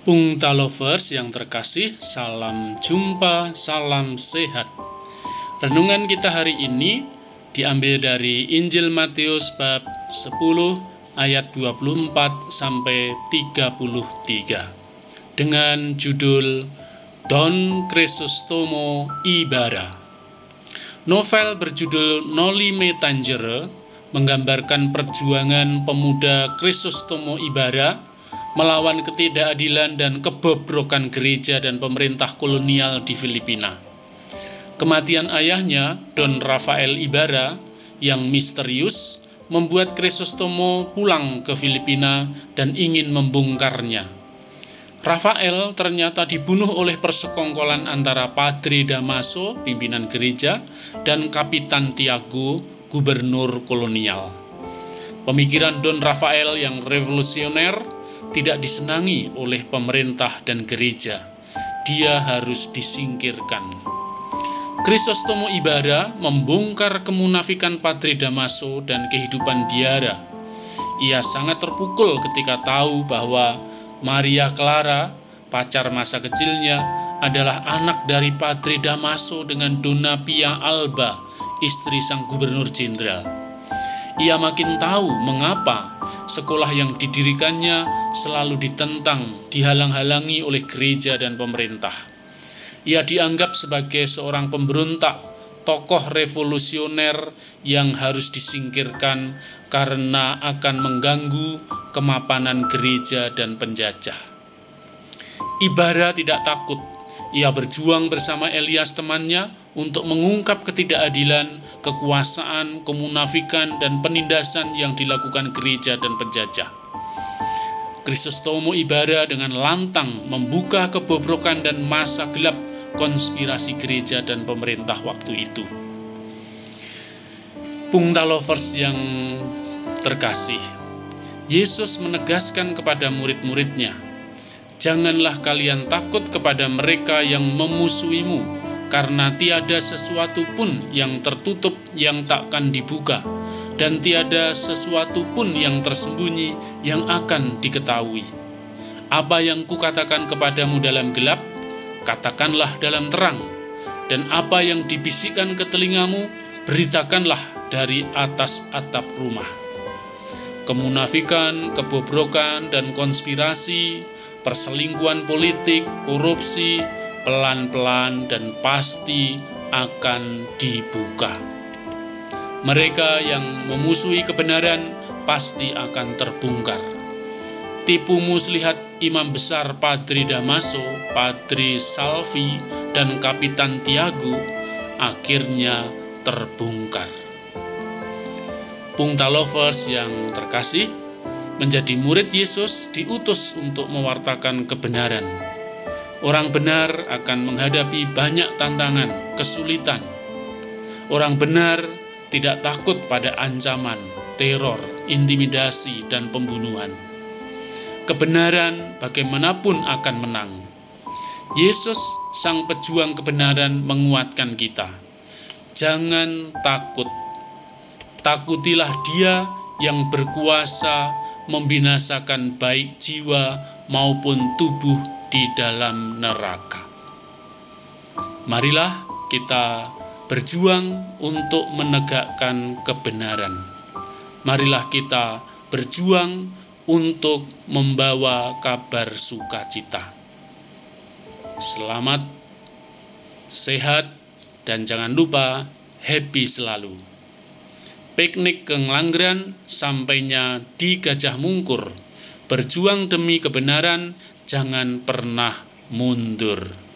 Pungta Lovers yang terkasih, salam jumpa, salam sehat. Renungan kita hari ini diambil dari Injil Matius bab 10 ayat 24 sampai 33 dengan judul Don Chrysostomo Ibara. Novel berjudul Noli Me Tangere menggambarkan perjuangan pemuda Chrysostomo Ibara melawan ketidakadilan dan kebobrokan gereja dan pemerintah kolonial di Filipina. Kematian ayahnya, Don Rafael Ibarra, yang misterius, membuat Krisostomo pulang ke Filipina dan ingin membongkarnya. Rafael ternyata dibunuh oleh persekongkolan antara Padre Damaso, pimpinan gereja, dan Kapitan Tiago, gubernur kolonial. Pemikiran Don Rafael yang revolusioner tidak disenangi oleh pemerintah dan gereja. Dia harus disingkirkan. Krisostomo Ibara membongkar kemunafikan Padre Damaso dan kehidupan biara. Ia sangat terpukul ketika tahu bahwa Maria Clara, pacar masa kecilnya, adalah anak dari Padre Damaso dengan Dona Pia Alba, istri sang gubernur jenderal. Ia makin tahu mengapa sekolah yang didirikannya selalu ditentang, dihalang-halangi oleh gereja dan pemerintah. Ia dianggap sebagai seorang pemberontak, tokoh revolusioner yang harus disingkirkan karena akan mengganggu kemapanan gereja dan penjajah. Ibara tidak takut. Ia berjuang bersama Elias temannya untuk mengungkap ketidakadilan, kekuasaan, kemunafikan, dan penindasan yang dilakukan gereja dan penjajah. Kristostomo Ibara dengan lantang membuka kebobrokan dan masa gelap konspirasi gereja dan pemerintah waktu itu. Pungta lovers yang terkasih, Yesus menegaskan kepada murid-muridnya, Janganlah kalian takut kepada mereka yang memusuhimu, karena tiada sesuatu pun yang tertutup yang takkan dibuka, dan tiada sesuatu pun yang tersembunyi yang akan diketahui. Apa yang kukatakan kepadamu dalam gelap, katakanlah dalam terang, dan apa yang dibisikkan ke telingamu, beritakanlah dari atas atap rumah. Kemunafikan, kebobrokan, dan konspirasi, perselingkuhan politik, korupsi, pelan-pelan dan pasti akan dibuka. Mereka yang memusuhi kebenaran pasti akan terbongkar. Tipu muslihat imam besar Padri Damaso, Padri Salvi, dan Kapitan Tiago akhirnya terbongkar. Pungta lovers yang terkasih, menjadi murid Yesus diutus untuk mewartakan kebenaran Orang benar akan menghadapi banyak tantangan, kesulitan. Orang benar tidak takut pada ancaman, teror, intimidasi, dan pembunuhan. Kebenaran bagaimanapun akan menang. Yesus, sang pejuang kebenaran, menguatkan kita. Jangan takut. Takutilah Dia yang berkuasa membinasakan baik jiwa maupun tubuh di dalam neraka. Marilah kita berjuang untuk menegakkan kebenaran. Marilah kita berjuang untuk membawa kabar sukacita. Selamat, sehat, dan jangan lupa happy selalu. Piknik ke Ngelanggeran sampainya di Gajah Mungkur. Berjuang demi kebenaran jangan pernah mundur.